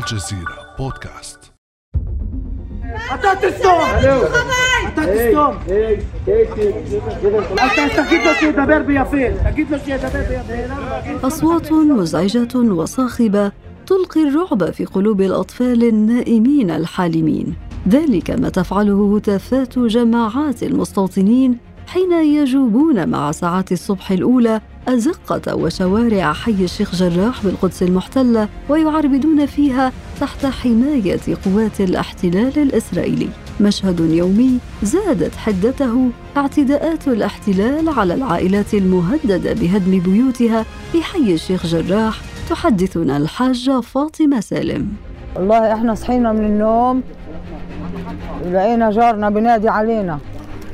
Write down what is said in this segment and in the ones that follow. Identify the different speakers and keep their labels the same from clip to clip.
Speaker 1: الجزيرة بودكاست.
Speaker 2: أصوات مزعجة وصاخبة تلقي الرعب في قلوب الأطفال النائمين الحالمين. ذلك ما تفعله هتافات جماعات المستوطنين حين يجوبون مع ساعات الصبح الأولى أزقة وشوارع حي الشيخ جراح بالقدس المحتلة ويعربدون فيها تحت حماية قوات الاحتلال الإسرائيلي. مشهد يومي زادت حدته اعتداءات الاحتلال على العائلات المهددة بهدم بيوتها في حي الشيخ جراح تحدثنا الحاجة فاطمة سالم.
Speaker 3: والله إحنا صحينا من النوم لقينا جارنا بنادي علينا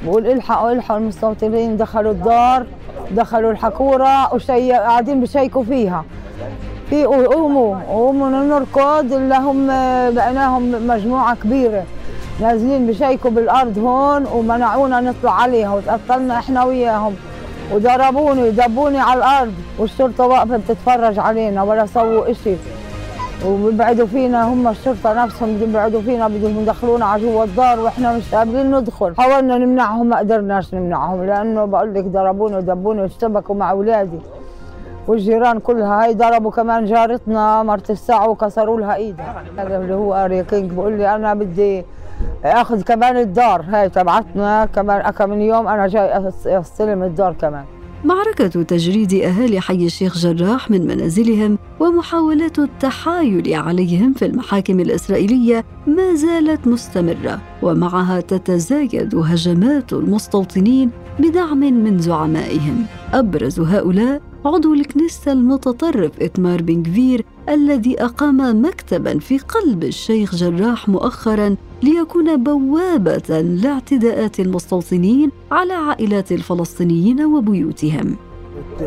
Speaker 3: بقول إلحقوا إلحقوا المستوطنين دخلوا الدار. دخلوا الحكورة وشي قاعدين بشيكوا فيها. في قوموا قوموا نركض اللي هم بقيناهم مجموعة كبيرة. نازلين بشيكوا بالأرض هون ومنعونا نطلع عليها وتقتلنا إحنا وياهم. وضربوني ودبوني على الأرض. والشرطة واقفة بتتفرج علينا ولا سووا إشي. وبيبعدوا فينا هم الشرطة نفسهم بيبعدوا فينا بدهم يدخلونا على جوا الدار وإحنا مش قادرين ندخل. حاولنا نمنعهم ما قدرناش نمنعهم لأنه بقول لك ضربوني ودبوني واشتبكوا مع أولادي. والجيران كلها هاي ضربوا كمان جارتنا مرت الساعة وكسروا لها إيدها. هذا اللي هو اريا كينج بقول لي أنا بدي آخذ كمان الدار. هاي تبعتنا كمان كم من يوم أنا جاي أستلم الدار كمان.
Speaker 2: معركة تجريد أهالي حي الشيخ جراح من منازلهم ومحاولات التحايل عليهم في المحاكم الإسرائيلية ما زالت مستمرة ومعها تتزايد هجمات المستوطنين بدعم من زعمائهم. أبرز هؤلاء عضو الكنيست المتطرف إيتمار بن غفير الذي أقام مكتبا في قلب الشيخ جراح مؤخرا ليكون بوابة لاعتداءات المستوطنين على عائلات الفلسطينيين وبيوتهم.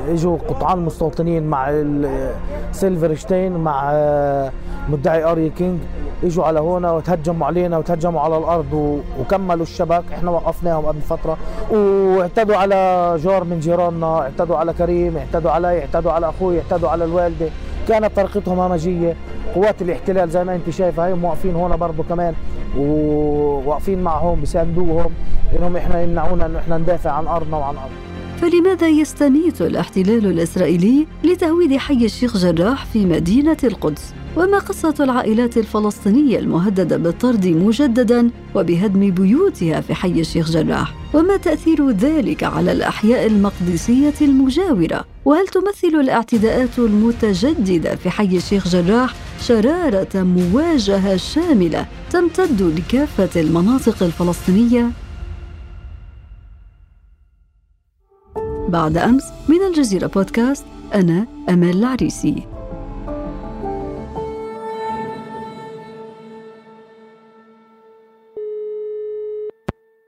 Speaker 4: اجوا قطعان مستوطنين مع سيلفرشتين مع مدعي آري كينج اجوا على هنا وتهجموا علينا وتهجموا على الأرض وكملوا الشبك إحنا وقفناهم قبل فترة. واعتدوا على جار من جيراننا اعتدوا على كريم اعتدوا علي اعتدوا على أخوي اعتدوا على الوالدة. كانت طريقتهم همجية. قوات الاحتلال زي ما أنت شايفة هي واقفين هنا برضه كمان. وواقفين معهم بيساندوهم. إنهم إحنا يمنعونا انه إحنا ندافع عن أرضنا وعن ارض
Speaker 2: فلماذا يستميت الاحتلال الإسرائيلي لتهويد حي الشيخ جراح في مدينة القدس؟ وما قصة العائلات الفلسطينية المهددة بالطرد مجددا وبهدم بيوتها في حي الشيخ جراح؟ وما تأثير ذلك على الأحياء المقدسية المجاورة؟ وهل تمثل الاعتداءات المتجددة في حي الشيخ جراح شرارة مواجهة شاملة تمتد لكافة المناطق الفلسطينية؟ بعد أمس من الجزيرة بودكاست أنا أمال العريسي.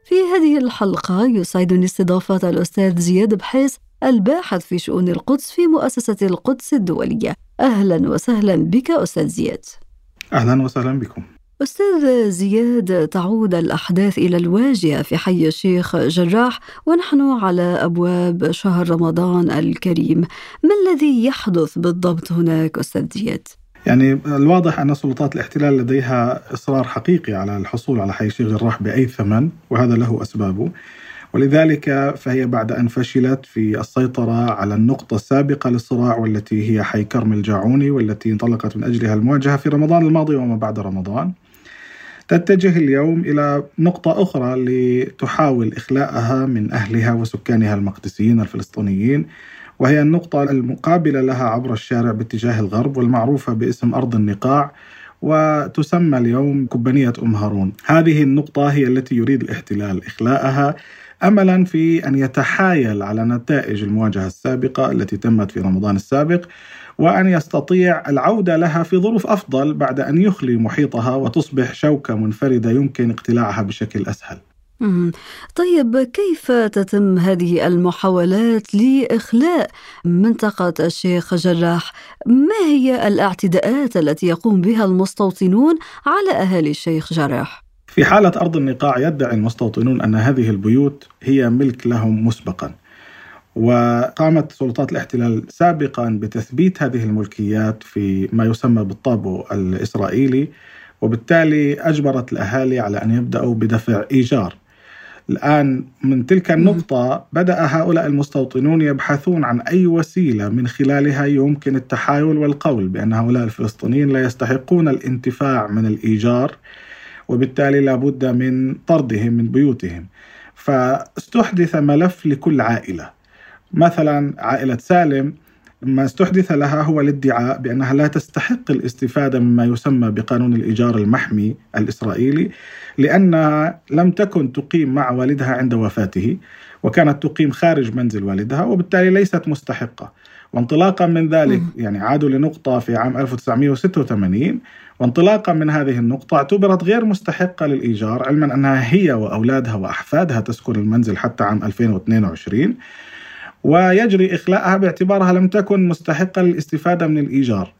Speaker 2: في هذه الحلقة يسعدني استضافة الأستاذ زياد بحيس الباحث في شؤون القدس في مؤسسة القدس الدولية. أهلا وسهلا بك أستاذ زياد.
Speaker 5: أهلا وسهلا بكم.
Speaker 2: أستاذ زياد تعود الأحداث إلى الواجهة في حي الشيخ جراح ونحن على أبواب شهر رمضان الكريم. ما الذي يحدث بالضبط هناك أستاذ زياد؟
Speaker 5: يعني الواضح أن سلطات الاحتلال لديها إصرار حقيقي على الحصول على حي الشيخ جراح بأي ثمن وهذا له أسبابه ولذلك فهي بعد أن فشلت في السيطرة على النقطة السابقة للصراع والتي هي حي كرم الجاعوني والتي انطلقت من أجلها المواجهة في رمضان الماضي وما بعد رمضان. تتجه اليوم إلى نقطة أخرى لتحاول إخلاءها من أهلها وسكانها المقدسيين الفلسطينيين وهي النقطة المقابلة لها عبر الشارع باتجاه الغرب والمعروفة باسم أرض النقاع وتسمى اليوم كبانيه أم هارون. هذه النقطة هي التي يريد الاحتلال إخلاءها املا في أن يتحايل على نتائج المواجهة السابقة التي تمت في رمضان السابق وأن يستطيع العودة لها في ظروف أفضل بعد أن يخلي محيطها وتصبح شوكة منفردة يمكن اقتلاعها بشكل أسهل.
Speaker 2: طيب كيف تتم هذه المحاولات لإخلاء منطقة الشيخ جراح؟ ما هي الاعتداءات التي يقوم بها المستوطنون على أهالي الشيخ جراح؟
Speaker 5: في حالة أرض النقاع يدعي المستوطنون أن هذه البيوت هي ملك لهم مسبقا. وقامت سلطات الاحتلال سابقا بتثبيت هذه الملكيات في ما يسمى بالطابو الإسرائيلي وبالتالي أجبرت الأهالي على أن يبدأوا بدفع إيجار. الآن من تلك النقطة بدأ هؤلاء المستوطنون يبحثون عن أي وسيلة من خلالها يمكن التحايل والقول بأن هؤلاء الفلسطينيين لا يستحقون الانتفاع من الإيجار. وبالتالي لابد من طردهم من بيوتهم. فاستحدث ملف لكل عائلة. مثلا عائلة سالم ما استحدث لها هو الادعاء بأنها لا تستحق الاستفادة مما يسمى بقانون الإيجار المحمي الإسرائيلي لانها لم تكن تقيم مع والدها عند وفاته وكانت تقيم خارج منزل والدها وبالتالي ليست مستحقة. وانطلاقا من ذلك يعني عادوا لنقطة في عام 1986 وانطلاقا من هذه النقطة اعتبرت غير مستحقة للإيجار علما أنها هي وأولادها وأحفادها تسكن المنزل حتى عام 2022 ويجري إخلاءها باعتبارها لم تكن مستحقة للاستفادة من الإيجار.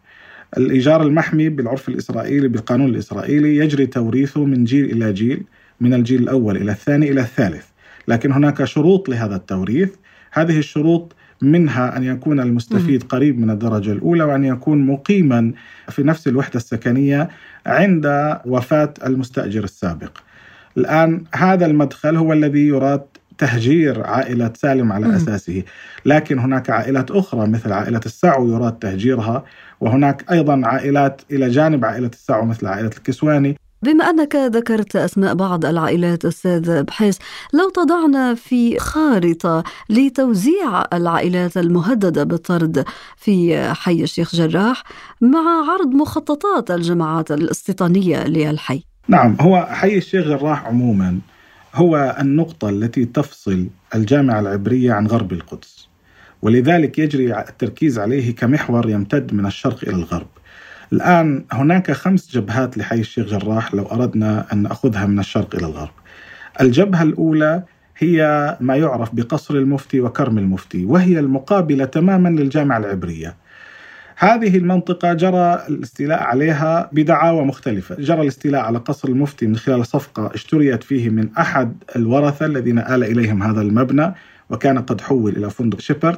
Speaker 5: الإيجار المحمي بالعرف الإسرائيلي بالقانون الإسرائيلي يجري توريثه من جيل إلى جيل من الجيل الأول إلى الثاني إلى الثالث. لكن هناك شروط لهذا التوريث. هذه الشروط منها أن يكون المستفيد قريب من الدرجة الأولى وأن يكون مقيما في نفس الوحدة السكنية عند وفاة المستأجر السابق. الآن هذا المدخل هو الذي يراد تهجير عائلة سالم على أساسه. لكن هناك عائلات أخرى مثل عائلة السعو يراد تهجيرها وهناك أيضا عائلات إلى جانب عائلة السعو مثل عائلة الكسواني.
Speaker 2: بما أنك ذكرت أسماء بعض العائلات أستاذ بحيث لو تضعنا في خارطة لتوزيع العائلات المهددة بالطرد في حي الشيخ جراح مع عرض مخططات الجماعات الاستيطانية للحي.
Speaker 5: نعم هو حي الشيخ جراح عموما هو النقطة التي تفصل الجامعة العبرية عن غرب القدس ولذلك يجري التركيز عليه كمحور يمتد من الشرق إلى الغرب. الآن هناك خمس جبهات لحي الشيخ جراح لو أردنا أن نأخذها من الشرق إلى الغرب. الجبهة الأولى هي ما يعرف بقصر المفتي وكرم المفتي وهي المقابلة تماما للجامعة العبرية. هذه المنطقة جرى الاستيلاء عليها بدعاوى مختلفة. جرى الاستيلاء على قصر المفتي من خلال صفقة اشتريت فيه من أحد الورثة الذين آل إليهم هذا المبنى. وكان قد حول إلى فندق شيبرد.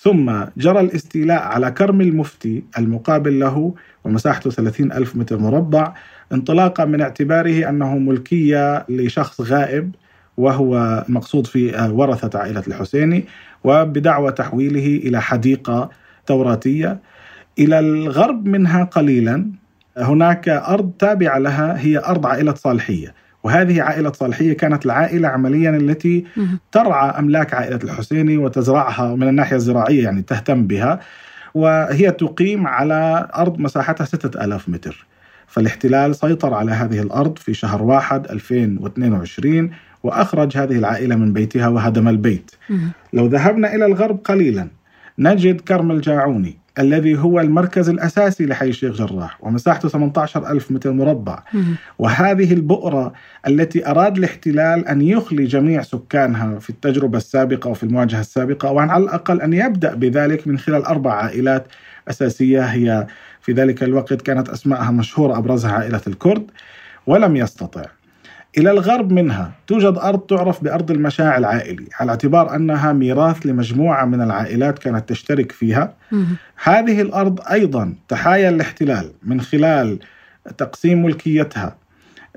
Speaker 5: ثم جرى الاستيلاء على كرم المفتي المقابل له ومساحته 30 ألف متر مربع. انطلاقا من اعتباره أنه ملكية لشخص غائب وهو مقصود في ورثة عائلة الحسيني وبدعوى تحويله إلى حديقة توراتية. إلى الغرب منها قليلا. هناك أرض تابعة لها هي أرض عائلة صالحية. وهذه عائلة صالحية كانت العائلة عمليا التي ترعى أملاك عائلة الحسيني وتزرعها من الناحية الزراعية يعني تهتم بها. وهي تقيم على أرض مساحتها ستة ألاف متر. فالاحتلال سيطر على هذه الأرض في شهر واحد 2022 وأخرج هذه العائلة من بيتها وهدم البيت. لو ذهبنا إلى الغرب قليلا نجد كرم الجاعوني الذي هو المركز الأساسي لحي الشيخ جراح ومساحته 18 ألف متر مربع. وهذه البؤرة التي أراد الاحتلال أن يخلي جميع سكانها في التجربة السابقة وفي المواجهة السابقة وعلى الأقل أن يبدأ بذلك من خلال أربع عائلات أساسية. هي في ذلك الوقت كانت أسماءها مشهورة أبرزها عائلة الكرد ولم يستطع. إلى الغرب منها. توجد أرض تعرف بأرض المشاع العائلي على اعتبار أنها ميراث لمجموعة من العائلات كانت تشترك فيها. هذه الأرض أيضا تحايل الاحتلال من خلال تقسيم ملكيتها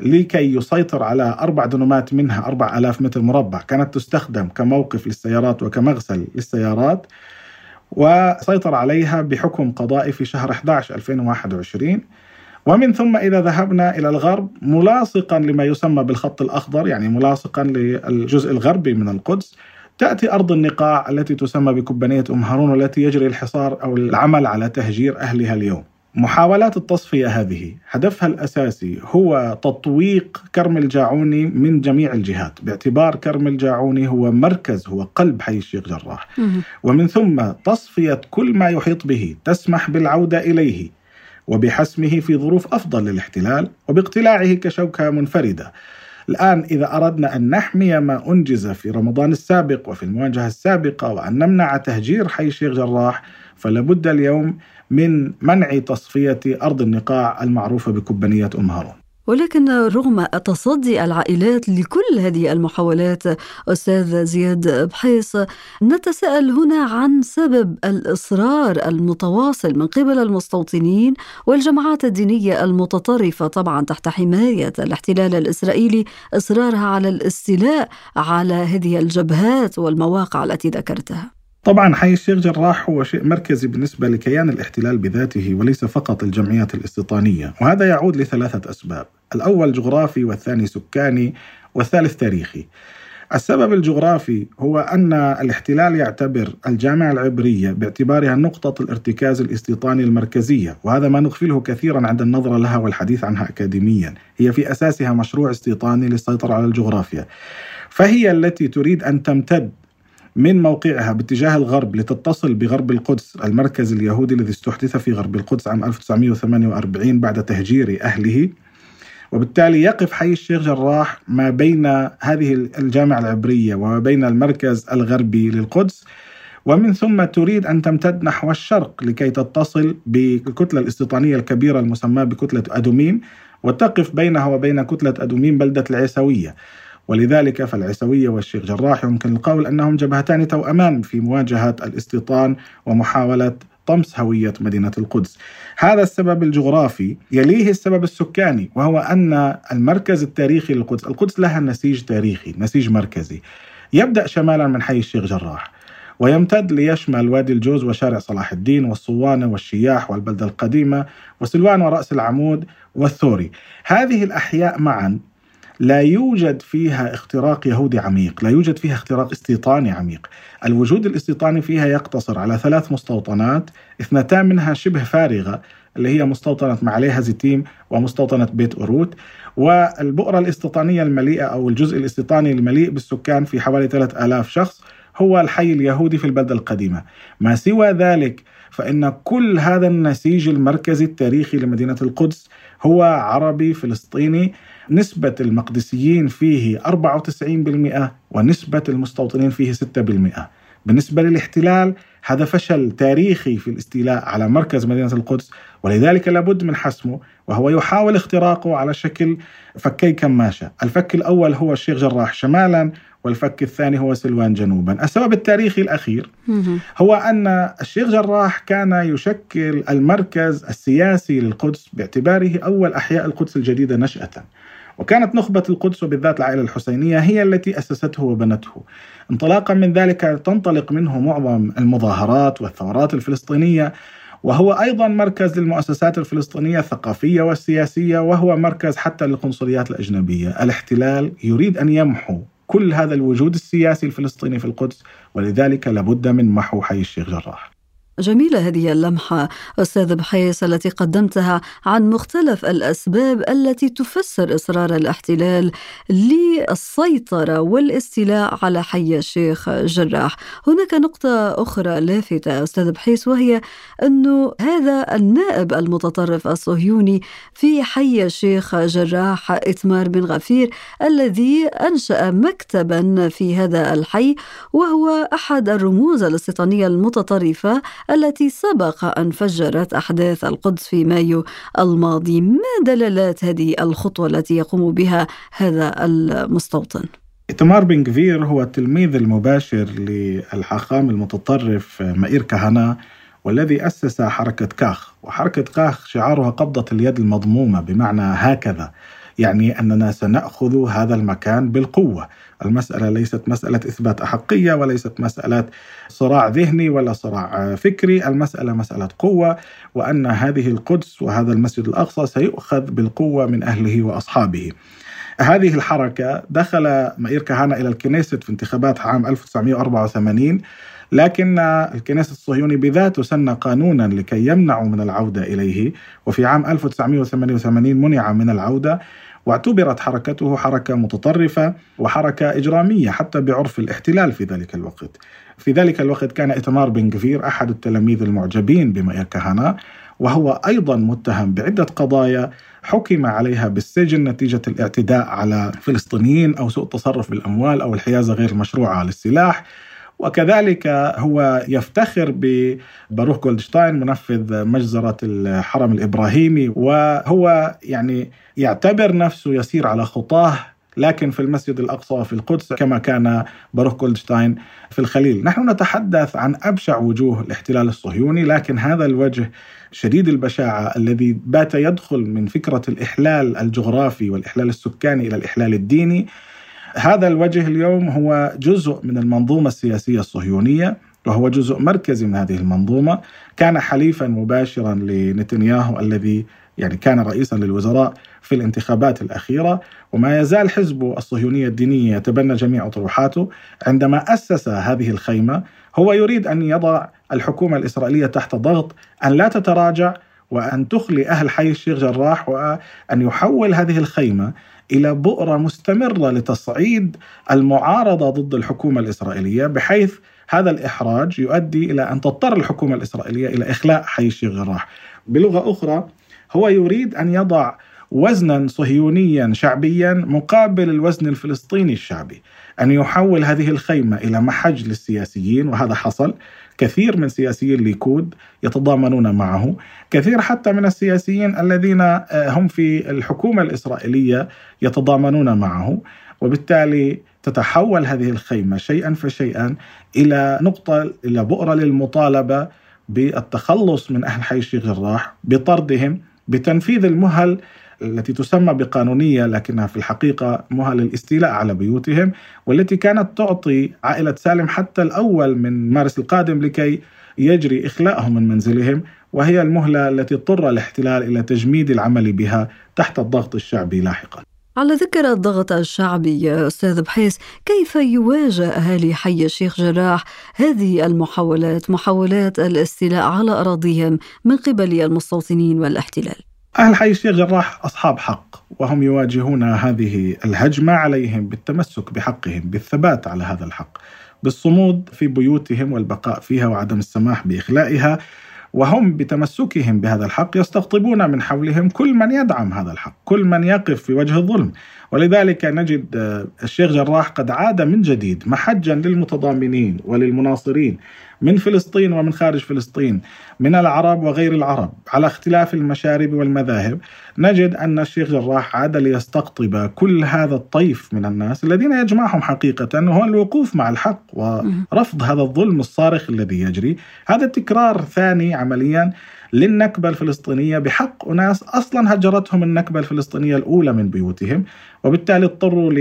Speaker 5: لكي يسيطر على أربع دنومات منها أربع ألاف متر مربع. كانت تستخدم كموقف للسيارات وكمغسل للسيارات وسيطر عليها بحكم قضائي في شهر 11 2021 ومن ثم إذا ذهبنا إلى الغرب ملاصقا لما يسمى بالخط الأخضر يعني ملاصقا للجزء الغربي من القدس تأتي أرض النقاع التي تسمى بكبانية أم هارون والتي يجري الحصار أو العمل على تهجير أهلها اليوم. محاولات التصفية هذه. هدفها الأساسي هو تطويق كرم الجاعوني من جميع الجهات. باعتبار كرم الجاعوني هو مركز هو قلب حي الشيخ جراح. ومن ثم تصفية كل ما يحيط به تسمح بالعودة إليه. وبحسمه في ظروف أفضل للاحتلال وباقتلاعه كشوكة منفردة. الآن إذا أردنا أن نحمي ما أنجز في رمضان السابق وفي المواجهة السابقة وأن نمنع تهجير حي الشيخ جراح فلابد اليوم من منع تصفية أرض النقاع المعروفة بكبانية أم هارون.
Speaker 2: ولكن رغم تصدي العائلات لكل هذه المحاولات أستاذ زياد بحيص نتساءل هنا عن سبب الإصرار المتواصل من قبل المستوطنين والجماعات الدينية المتطرفة طبعا تحت حماية الاحتلال الإسرائيلي إصرارها على الاستيلاء على هذه الجبهات والمواقع التي ذكرتها.
Speaker 5: طبعا حي الشيخ جراح هو شيء مركزي بالنسبة لكيان الاحتلال بذاته وليس فقط الجمعيات الاستيطانية وهذا يعود لثلاثة أسباب. الأول جغرافي والثاني سكاني والثالث تاريخي. السبب الجغرافي هو أن الاحتلال يعتبر الجامعة العبرية باعتبارها نقطة الارتكاز الاستيطاني المركزية وهذا ما نغفله كثيرا عند النظرة لها والحديث عنها أكاديميا. هي في أساسها مشروع استيطاني للسيطرة على الجغرافيا. فهي التي تريد أن تمتد من موقعها باتجاه الغرب لتتصل بغرب القدس المركز اليهودي الذي استحدث في غرب القدس عام 1948 بعد تهجير أهله. وبالتالي يقف حي الشيخ جراح ما بين هذه الجامعة العبرية وما بين المركز الغربي للقدس. ومن ثم تريد أن تمتد نحو الشرق لكي تتصل بالكتلة الاستيطانية الكبيرة المسماة بكتلة أدوميم وتقف بينها وبين كتلة أدوميم بلدة العيسوية. ولذلك فالعيسوية والشيخ جراح يمكن القول أنهم جبهتان توأمان في مواجهة الاستيطان ومحاولة طمس هوية مدينة القدس. هذا السبب الجغرافي يليه السبب السكاني وهو أن المركز التاريخي للقدس القدس لها نسيج تاريخي نسيج مركزي يبدأ شمالا من حي الشيخ جراح ويمتد ليشمل وادي الجوز وشارع صلاح الدين والصوانة والشياح والبلدة القديمة وسلوان ورأس العمود والثوري. هذه الأحياء معا لا يوجد فيها اختراق يهودي عميق لا يوجد فيها اختراق استيطاني عميق. الوجود الاستيطاني فيها يقتصر على ثلاث مستوطنات اثنتان منها شبه فارغة اللي هي مستوطنة معليها زيتيم ومستوطنة بيت أوروت. والبؤرة الاستيطانية المليئة أو الجزء الاستيطاني المليء بالسكان في حوالي 3000 شخص هو الحي اليهودي في البلدة القديمة. ما سوى ذلك فإن كل هذا النسيج المركزي التاريخي لمدينة القدس هو عربي فلسطيني نسبة المقدسيين فيه 94% ونسبة المستوطنين فيه 6% بالنسبة للاحتلال هذا فشل تاريخي في الاستيلاء على مركز مدينة القدس ولذلك لابد من حسمه وهو يحاول اختراقه على شكل فكي كماشة الفك الأول هو الشيخ جراح شمالا والفك الثاني هو سلوان جنوبا. السبب التاريخي الأخير هو أن الشيخ جراح كان يشكل المركز السياسي للقدس باعتباره أول أحياء القدس الجديدة نشأة. وكانت نخبة القدس وبالذات العائلة الحسينية هي التي أسسته وبنته انطلاقا من ذلك تنطلق منه معظم المظاهرات والثورات الفلسطينية وهو أيضا مركز للمؤسسات الفلسطينية الثقافية والسياسية وهو مركز حتى للقنصليات الأجنبية، الاحتلال يريد أن يمحو كل هذا الوجود السياسي الفلسطيني في القدس ولذلك لابد من محو حي الشيخ جراح.
Speaker 2: جميلة هذه اللمحة. أستاذ بحيس التي قدمتها عن مختلف الأسباب التي تفسر إصرار الاحتلال للسيطرة والاستيلاء على حي الشيخ جراح. هناك نقطة أخرى لافتة أستاذ بحيس وهي أنه هذا النائب المتطرف الصهيوني في حي الشيخ جراح إتمار بن غفير الذي أنشأ مكتبا في هذا الحي وهو أحد الرموز الاستيطانية المتطرفة التي سبق أن فجرت أحداث القدس في مايو الماضي. ما دلالات هذه الخطوة التي يقوم بها هذا المستوطن؟
Speaker 5: إتمار بن كفير هو التلميذ المباشر للحاخام المتطرف مائير كهنا والذي أسس حركة كاخ. وحركة كاخ شعارها قبضة اليد المضمومة بمعنى هكذا. يعني أننا سنأخذ هذا المكان بالقوة. المسألة ليست مسألة إثبات أحقية وليست مسألة صراع ذهني ولا صراع فكري. المسألة مسألة قوة وأن هذه القدس وهذا المسجد الأقصى سيؤخذ بالقوة من أهله وأصحابه. هذه الحركة دخل مائير كهانة إلى الكنيست في انتخابات عام 1984 لكن الكنيست الصهيوني بذاته سن قانونا لكي يمنعوا من العودة إليه. وفي عام 1988 منع من العودة واعتبرت حركته حركة متطرفة وحركة إجرامية حتى بعرف الاحتلال في ذلك الوقت. في ذلك الوقت كان إتمار بن كفير أحد التلاميذ المعجبين بما يكهنا وهو أيضا متهم بعدة قضايا حكم عليها بالسجن نتيجة الاعتداء على فلسطينيين أو سوء التصرف بالأموال أو الحيازة غير المشروعة للسلاح. وكذلك هو يفتخر بباروخ جولدشتاين منفذ مجزرة الحرم الإبراهيمي وهو يعني يعتبر نفسه يسير على خطاه لكن في المسجد الأقصى وفي القدس كما كان باروخ جولدشتاين في الخليل. نحن نتحدث عن أبشع وجوه الاحتلال الصهيوني لكن هذا الوجه شديد البشاعة الذي بات يدخل من فكرة الإحلال الجغرافي والإحلال السكاني إلى الإحلال الديني. هذا الوجه اليوم هو جزء من المنظومة السياسية الصهيونية وهو جزء مركزي من هذه المنظومة. كان حليفا مباشرا لنتنياهو الذي يعني كان رئيسا للوزراء في الانتخابات الأخيرة. وما يزال حزب الصهيونية الدينية يتبنى جميع أطروحاته. عندما أسس هذه الخيمة هو يريد أن يضع الحكومة الإسرائيلية تحت ضغط أن لا تتراجع وأن تخلي أهل حي الشيخ جراح وأن يحول هذه الخيمة إلى بؤرة مستمرة لتصعيد المعارضة ضد الحكومة الإسرائيلية بحيث هذا الإحراج يؤدي إلى أن تضطر الحكومة الإسرائيلية إلى إخلاء حي الشيخ جراح. بلغة أخرى هو يريد أن يضع وزنا صهيونيا شعبيا مقابل الوزن الفلسطيني الشعبي أن يحول هذه الخيمة إلى محج للسياسيين وهذا حصل كثير من سياسيي الليكود يتضامنون معه. كثير حتى من السياسيين الذين آه، هم في الحكومة الإسرائيلية يتضامنون معه وبالتالي تتحول هذه الخيمة شيئا فشيئا إلى نقطة إلى بؤرة للمطالبة بالتخلص من أهل حي الشيخ الراح بطردهم بتنفيذ المهل التي تسمى بقانونية لكنها في الحقيقة مهل الاستيلاء على بيوتهم والتي كانت تعطي عائلة سالم حتى الأول من مارس القادم لكي يجري إخلاءهم من منزلهم وهي المهلة التي اضطر الاحتلال إلى تجميد العمل بها تحت الضغط الشعبي لاحقا.
Speaker 2: على ذكر الضغط الشعبي يا أستاذ بحيس كيف يواجه أهالي حي الشيخ جراح هذه المحاولات محاولات الاستيلاء على أراضيهم من قبل المستوطنين والاحتلال؟
Speaker 5: أهل حي الشيخ جراح أصحاب حق وهم يواجهون هذه الهجمة عليهم بالتمسك بحقهم بالثبات على هذا الحق بالصمود في بيوتهم والبقاء فيها وعدم السماح بإخلائها وهم بتمسكهم بهذا الحق يستقطبون من حولهم كل من يدعم هذا الحق كل من يقف في وجه الظلم. ولذلك نجد الشيخ جراح قد عاد من جديد محجا للمتضامنين وللمناصرين. من فلسطين ومن خارج فلسطين من العرب وغير العرب. على اختلاف المشارب والمذاهب نجد أن الشيخ جراح عاد ليستقطب كل هذا الطيف من الناس الذين يجمعهم حقيقة هو الوقوف مع الحق ورفض هذا الظلم الصارخ الذي يجري. هذا تكرار ثاني عمليا للنكبة الفلسطينية بحق أناس أصلا هجرتهم النكبة الفلسطينية الأولى من بيوتهم وبالتالي اضطروا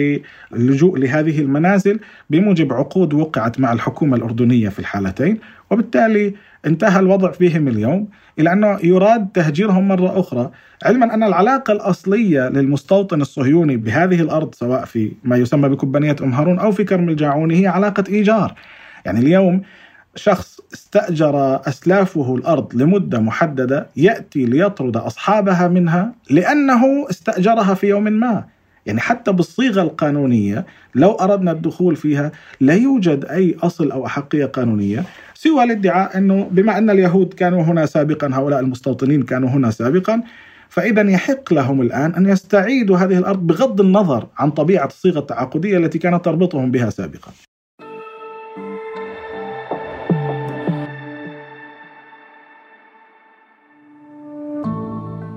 Speaker 5: للجوء لهذه المنازل بموجب عقود وقعت مع الحكومة الأردنية في الحالتين وبالتالي انتهى الوضع فيهم اليوم إلى أنه يراد تهجيرهم مرة أخرى. علما أن العلاقة الأصلية للمستوطن الصهيوني بهذه الأرض سواء في ما يسمى بكبانية أم هارون أو في كرم الجاعوني هي علاقة إيجار. يعني اليوم شخص استأجر أسلافه الأرض لمدة محددة يأتي ليطرد أصحابها منها لأنه استأجرها في يوم ما. يعني حتى بالصيغة القانونية لو أردنا الدخول فيها لا يوجد أي أصل أو أحقية قانونية سوى الادعاء أنه بما أن اليهود كانوا هنا سابقا هؤلاء المستوطنين كانوا هنا سابقا فإذا يحق لهم الآن أن يستعيدوا هذه الأرض بغض النظر عن طبيعة الصيغة التعاقدية التي كانت تربطهم بها سابقا.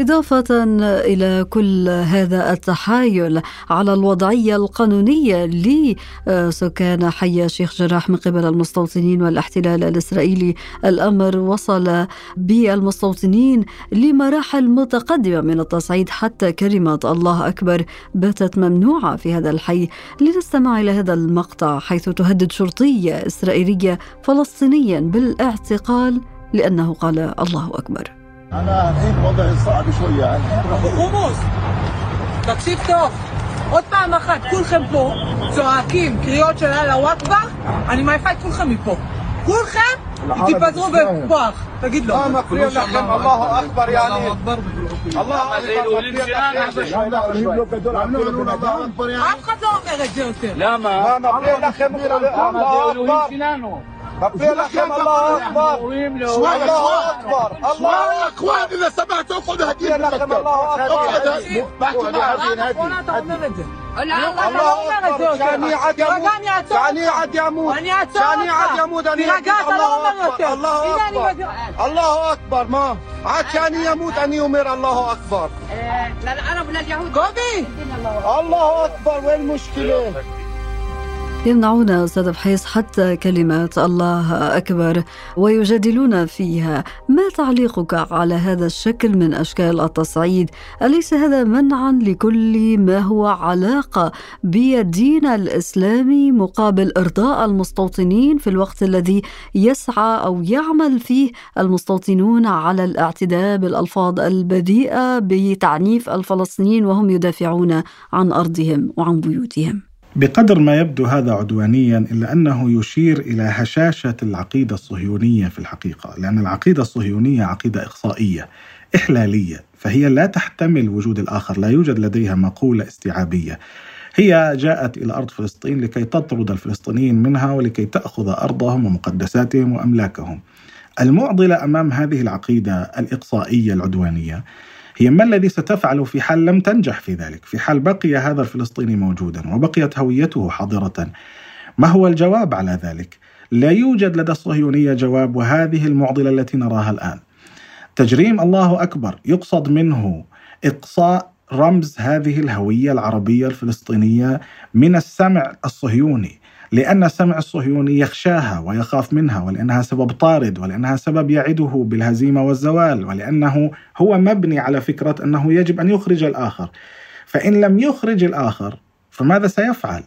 Speaker 2: إضافة إلى كل هذا التحايل على الوضعية القانونية لسكان حي الشيخ جراح من قبل المستوطنين والاحتلال الإسرائيلي. الأمر وصل بالمستوطنين لمراحل متقدمة من التصعيد حتى كلمة الله أكبر باتت ممنوعة في هذا الحي. لنستمع إلى هذا المقطع حيث تهدد شرطية إسرائيلية فلسطينيا بالإعتقال لأنه قال الله أكبر.
Speaker 6: انا الحين وضعي صعب شويه يعني
Speaker 7: חומוס, תקשיב טוב, עוד פעם אחת כולכם פה צועקים קריאות של אללה אכבר, אני מעיפה את כולכם מפה. כולכם תתפזרו בכוח, תגיד לו.
Speaker 6: ما مفرير لكم الله اكبر يعني الله اكبر
Speaker 7: אף אחד לא אומר את זה יותר.
Speaker 6: למה? מפריע לכם الله اكبر ربي الله أكبر. الله أكبر. الله أكبر. إذا سمعت اقعد هجيب الله
Speaker 7: أكبر.
Speaker 6: الله
Speaker 7: أكبر.
Speaker 6: شنيعة يموت
Speaker 7: شنيعة
Speaker 6: يموت
Speaker 7: شنيعة يموت
Speaker 6: الله أكبر. الله
Speaker 7: أكبر.
Speaker 6: الله أكبر. ما؟ يموت أن يمر. الله
Speaker 7: أكبر. كوبي
Speaker 6: الله أكبر. وين المشكلة؟
Speaker 2: يمنعون أستاذ بحيس حتى كلمات الله أكبر ويجادلون فيها. ما تعليقك على هذا الشكل من أشكال التصعيد؟ أليس هذا منعا لكل ما هو علاقة بالدين الإسلامي مقابل إرضاء المستوطنين في الوقت الذي يسعى أو يعمل فيه المستوطنون على الاعتداء بالألفاظ البذيئة بتعنيف الفلسطينيين وهم يدافعون عن أرضهم وعن بيوتهم؟
Speaker 5: بقدر ما يبدو هذا عدوانيا إلا أنه يشير إلى هشاشة العقيدة الصهيونية في الحقيقة، لأن العقيدة الصهيونية عقيدة إقصائية إحلالية، فهي لا تحتمل وجود الآخر، لا يوجد لديها مقولة استيعابية. هي جاءت إلى أرض فلسطين لكي تطرد الفلسطينيين منها ولكي تأخذ أرضهم ومقدساتهم وأملاكهم. المعضلة أمام هذه العقيدة الإقصائية العدوانية هي ما الذي ستفعل في حال لم تنجح في ذلك؟ في حال بقي هذا الفلسطيني موجودا وبقيت هويته حاضرة ما هو الجواب على ذلك؟ لا يوجد لدى الصهيونية جواب وهذه المعضلة التي نراها الآن. تجريم الله أكبر يقصد منه إقصاء رمز هذه الهوية العربية الفلسطينية من السمع الصهيوني. لأن السمع الصهيوني يخشاها ويخاف منها ولأنها سبب طارد ولأنها سبب يعده بالهزيمة والزوال ولأنه هو مبني على فكرة أنه يجب أن يخرج الآخر فإن لم يخرج الآخر فماذا سيفعل؟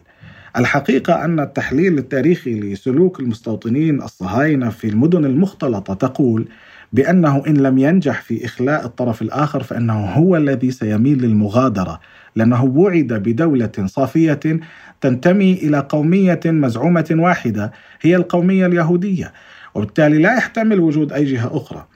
Speaker 5: الحقيقة أن التحليل التاريخي لسلوك المستوطنين الصهاينة في المدن المختلطة تقول بأنه إن لم ينجح في إخلاء الطرف الآخر فإنه هو الذي سيميل للمغادرة لأنه وعد بدولة صافية تنتمي إلى قومية مزعومة واحدة هي القومية اليهودية. وبالتالي لا يحتمل وجود أي جهة أخرى.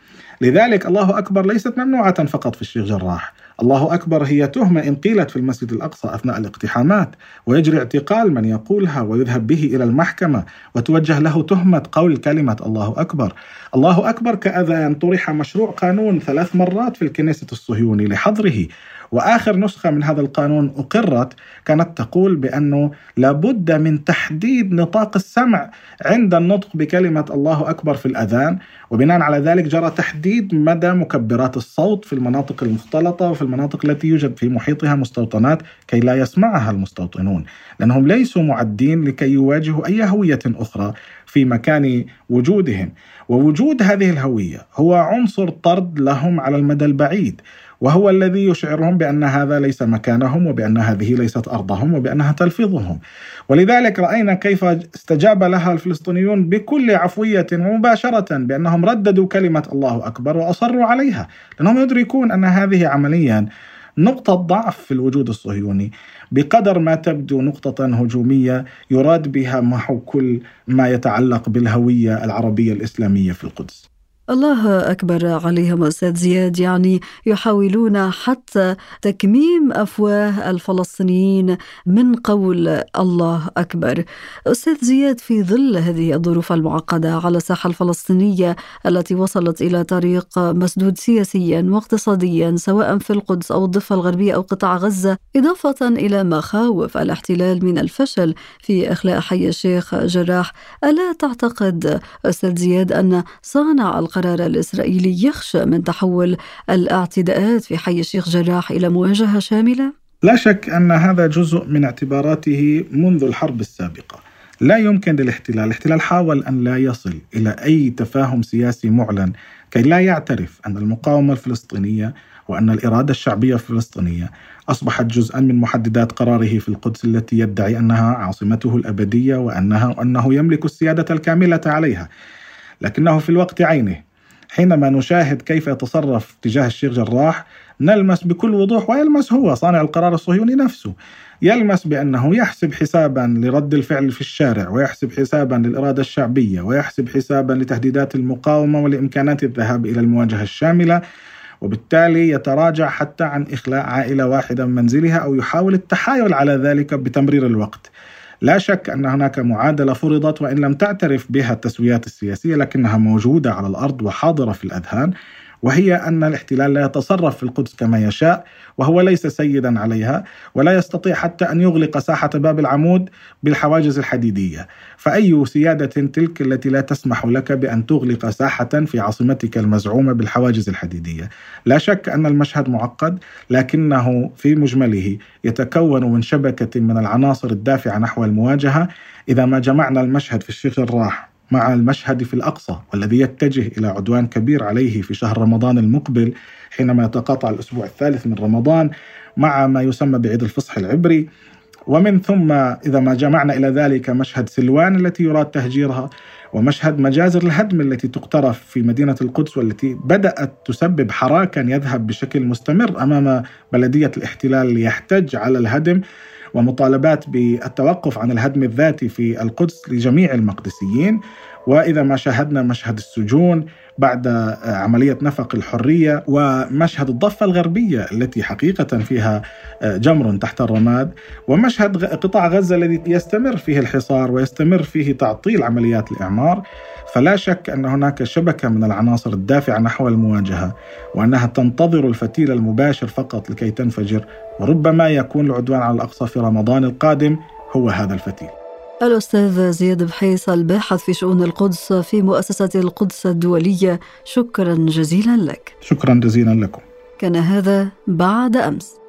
Speaker 5: لذلك الله أكبر ليست ممنوعة فقط في الشيخ جراح. الله أكبر هي تهمة إن قيلت في المسجد الأقصى أثناء الاقتحامات ويجري اعتقال من يقولها ويذهب به إلى المحكمة وتوجه له تهمة قول كلمة الله أكبر. الله أكبر كأذان طرح مشروع قانون ثلاث مرات في الكنيسة الصهيوني لحظره. وآخر نسخة من هذا القانون أقرت كانت تقول بأنه لابد من تحديد نطاق السمع عند النطق بكلمة الله أكبر في الأذان. وبناء على ذلك جرى تحديد مدى مكبرات الصوت في المناطق المختلطة وفي المناطق التي يوجد في محيطها مستوطنات كي لا يسمعها المستوطنون لأنهم ليسوا معدين لكي يواجهوا أي هوية أخرى في مكان وجودهم. ووجود هذه الهوية هو عنصر طرد لهم على المدى البعيد. وهو الذي يشعرهم بأن هذا ليس مكانهم وبأن هذه ليست أرضهم وبأنها تلفظهم. ولذلك رأينا كيف استجاب لها الفلسطينيون بكل عفوية ومباشرة بأنهم رددوا كلمة الله أكبر وأصروا عليها لأنهم يدركون أن هذه عمليا نقطة ضعف في الوجود الصهيوني. بقدر ما تبدو نقطة هجومية يراد بها محو كل ما يتعلق بالهوية العربية الإسلامية في القدس.
Speaker 2: الله أكبر عليهم أستاذ زياد. يعني يحاولون حتى تكميم أفواه الفلسطينيين من قول الله أكبر. أستاذ زياد في ظل هذه الظروف المعقدة على الساحة الفلسطينية التي وصلت إلى طريق مسدود سياسيا واقتصاديا سواء في القدس أو الضفة الغربية أو قطاع غزة إضافة إلى مخاوف الاحتلال من الفشل في إخلاء حي الشيخ جراح. ألا تعتقد أستاذ زياد أن صانع القرار القرار الإسرائيلي يخشى من تحول الاعتداءات في حي الشيخ جراح إلى مواجهة شاملة؟
Speaker 5: لا شك أن هذا جزء من اعتباراته منذ الحرب السابقة لا يمكن للاحتلال الاحتلال حاول أن لا يصل إلى أي تفاهم سياسي معلن كي لا يعترف أن المقاومة الفلسطينية وأن الإرادة الشعبية الفلسطينية أصبحت جزءا من محددات قراره في القدس التي يدعي أنها عاصمته الأبدية وأنها أنه يملك السيادة الكاملة عليها لكنه في الوقت عينه حينما نشاهد كيف يتصرف تجاه الشيخ جراح نلمس بكل وضوح ويلمس هو صانع القرار الصهيوني نفسه. يلمس بأنه يحسب حسابا لرد الفعل في الشارع ويحسب حسابا للإرادة الشعبية ويحسب حسابا لتهديدات المقاومة ولامكانات الذهاب إلى المواجهة الشاملة وبالتالي يتراجع حتى عن إخلاء عائلة واحدة من منزلها أو يحاول التحايل على ذلك بتمرير الوقت. لا شك أن هناك معادلة فرضت وإن لم تعترف بها التسويات السياسية لكنها موجودة على الأرض وحاضرة في الأذهان. وهي أن الاحتلال لا يتصرف في القدس كما يشاء وهو ليس سيدا عليها ولا يستطيع حتى أن يغلق ساحة باب العمود بالحواجز الحديدية. فأي سيادة تلك التي لا تسمح لك بأن تغلق ساحة في عاصمتك المزعومة بالحواجز الحديدية؟ لا شك أن المشهد معقد لكنه في مجمله يتكون من شبكة من العناصر الدافعة نحو المواجهة. إذا ما جمعنا المشهد في الشيخ الراح مع المشهد في الأقصى والذي يتجه إلى عدوان كبير عليه في شهر رمضان المقبل حينما يتقاطع الأسبوع الثالث من رمضان مع ما يسمى بعيد الفصح العبري. ومن ثم إذا ما جمعنا إلى ذلك مشهد سلوان التي يراد تهجيرها ومشهد مجازر الهدم التي تقترف في مدينة القدس والتي بدأت تسبب حراكا يذهب بشكل مستمر أمام بلدية الاحتلال ليحتج على الهدم. ومطالبات بالتوقف عن الهدم الذاتي في القدس لجميع المقدسيين. وإذا ما شاهدنا مشهد السجون بعد عملية نفق الحرية ومشهد الضفة الغربية التي حقيقة فيها جمر تحت الرماد ومشهد قطاع غزة الذي يستمر فيه الحصار ويستمر فيه تعطيل عمليات الإعمار فلا شك أن هناك شبكة من العناصر الدافعة نحو المواجهة وأنها تنتظر الفتيل المباشر فقط لكي تنفجر وربما يكون العدوان على الأقصى في رمضان القادم هو هذا الفتيل.
Speaker 2: الأستاذ زياد بحيص الباحث في شؤون القدس في مؤسسة القدس الدولية شكرا جزيلا لك.
Speaker 5: شكرا جزيلا لكم.
Speaker 2: كان هذا بعد أمس.